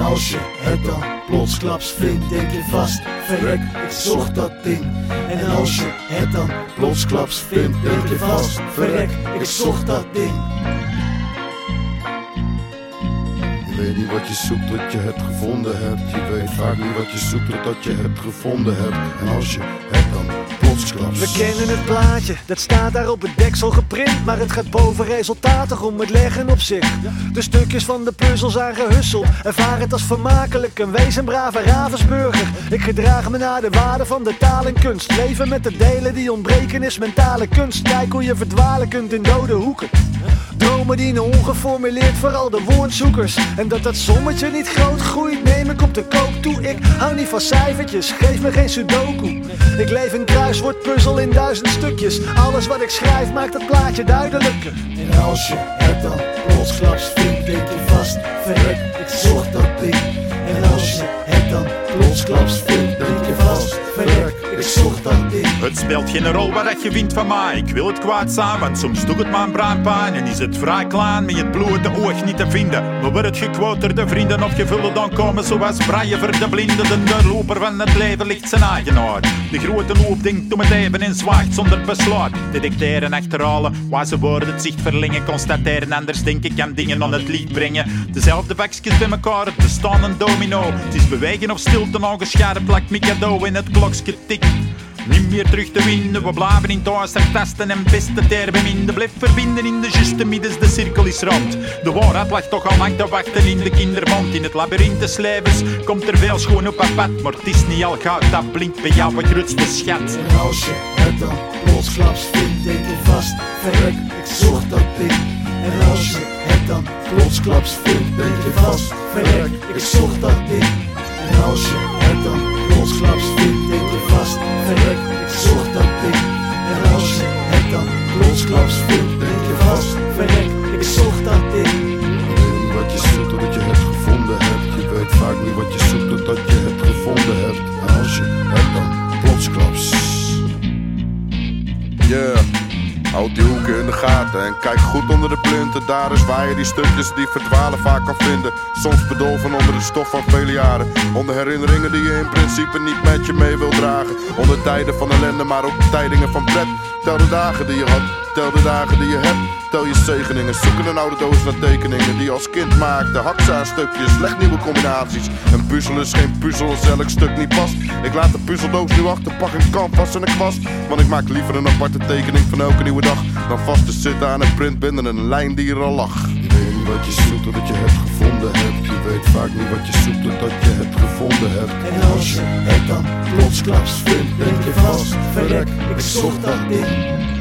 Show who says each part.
Speaker 1: als je het dan plotsklaps vindt, denk je vast, verrek, ik zocht dat ding. En als je het dan plotsklaps vindt, denk je vast, verrek, ik zocht dat ding.
Speaker 2: Je weet niet wat je zoekt tot je het gevonden hebt. Je weet vaak niet wat je zoekt totdat je het gevonden hebt. En als je het dan
Speaker 3: We kennen het plaatje, dat staat daar op het deksel geprint. Maar het gaat boven resultatig om het leggen op zich. De stukjes van de puzzel zijn gehusseld. Ervaar het als vermakelijk, een wees een brave Ravensburger. Ik gedraag me naar de waarde van de taal en kunst. Leven met de delen die ontbreken is mentale kunst. Kijk hoe je verdwalen kunt in dode hoeken. Dromen dienen ongeformuleerd voor al de woordzoekers. En dat dat sommetje niet groot groeit, neem ik op de koop toe. Ik hou niet van cijfertjes, geef me geen sudoku. Ik leef een kruiswoordpuzzel in duizend stukjes. Alles wat ik schrijf maakt het plaatje duidelijker.
Speaker 1: En als je het dan plotsklaps vindt, denk je vast, verrek, Het
Speaker 4: speelt geen rol wat dat je vindt van mij. Ik wil het kwaad zijn, want soms doet het mijn brandpijn. En is het vrij klein met het blote oog niet te vinden. Maar wordt het gequoterde vrienden of gevullen dan komen zoals Brian voor de blinden. De doorloper van het leven ligt zijn eigenaar. De grote loop denkt om het even en zwaagt zonder besluit. Detecteren, achterhalen, wijze woorden het zicht verlengen. Constateren, anders denken kan dingen aan het licht brengen. Dezelfde vakjes bij elkaar, het bestaan een domino. Het is bewegen of stilte, aangeschaard plakt Mikado in het klokje tikt. Niet meer terug te winnen, we blijven in thuis tasten en beste ter beminden. Blijf verbinden in de juiste middens, de cirkel is rond. De waarheid lag toch al lang te wachten in de kindermond. In het labyrint des levens komt er veel schoon op pad. Maar het is niet al goud, dat blinkt bij jou wat grootste schat.
Speaker 1: En als je het dan plotsklaps vindt, denk je vast, verrek, ik zocht dat ding. En als je het dan plotsklaps vindt, denk je vast, verrek, ik zocht dat ding. En als je het dan plotsklaps vindt, denk je vast, verrek,
Speaker 5: Yeah. Houd die hoeken in de gaten en kijk goed onder de plinten. Daar is waar je die stukjes die verdwalen vaak kan vinden. Soms bedolven onder de stof van vele jaren. Onder herinneringen die je in principe niet met je mee wil dragen. Onder tijden van ellende, maar ook tijdingen van pret. Tel de dagen die je had, tel de dagen die je hebt. Tel je zegeningen, zoek in een oude doos naar tekeningen die je als kind maakte. Hak ze aan stukjes, leg nieuwe combinaties. Een puzzel is geen puzzel als elk stuk niet past. Ik laat de puzzeldoos nu achter, pak een canvas en een kwast. Want ik maak liever een aparte tekening van elke nieuwe dag. Dan vast te zitten aan een print binnen een lijn die er al lag.
Speaker 2: Je weet niet wat je zoekt totdat je het gevonden hebt. Je weet vaak niet wat je zoekt totdat je het gevonden hebt.
Speaker 1: En als je het dan plotsklaps vindt, denk je vast, verrek, ik zocht dat ding.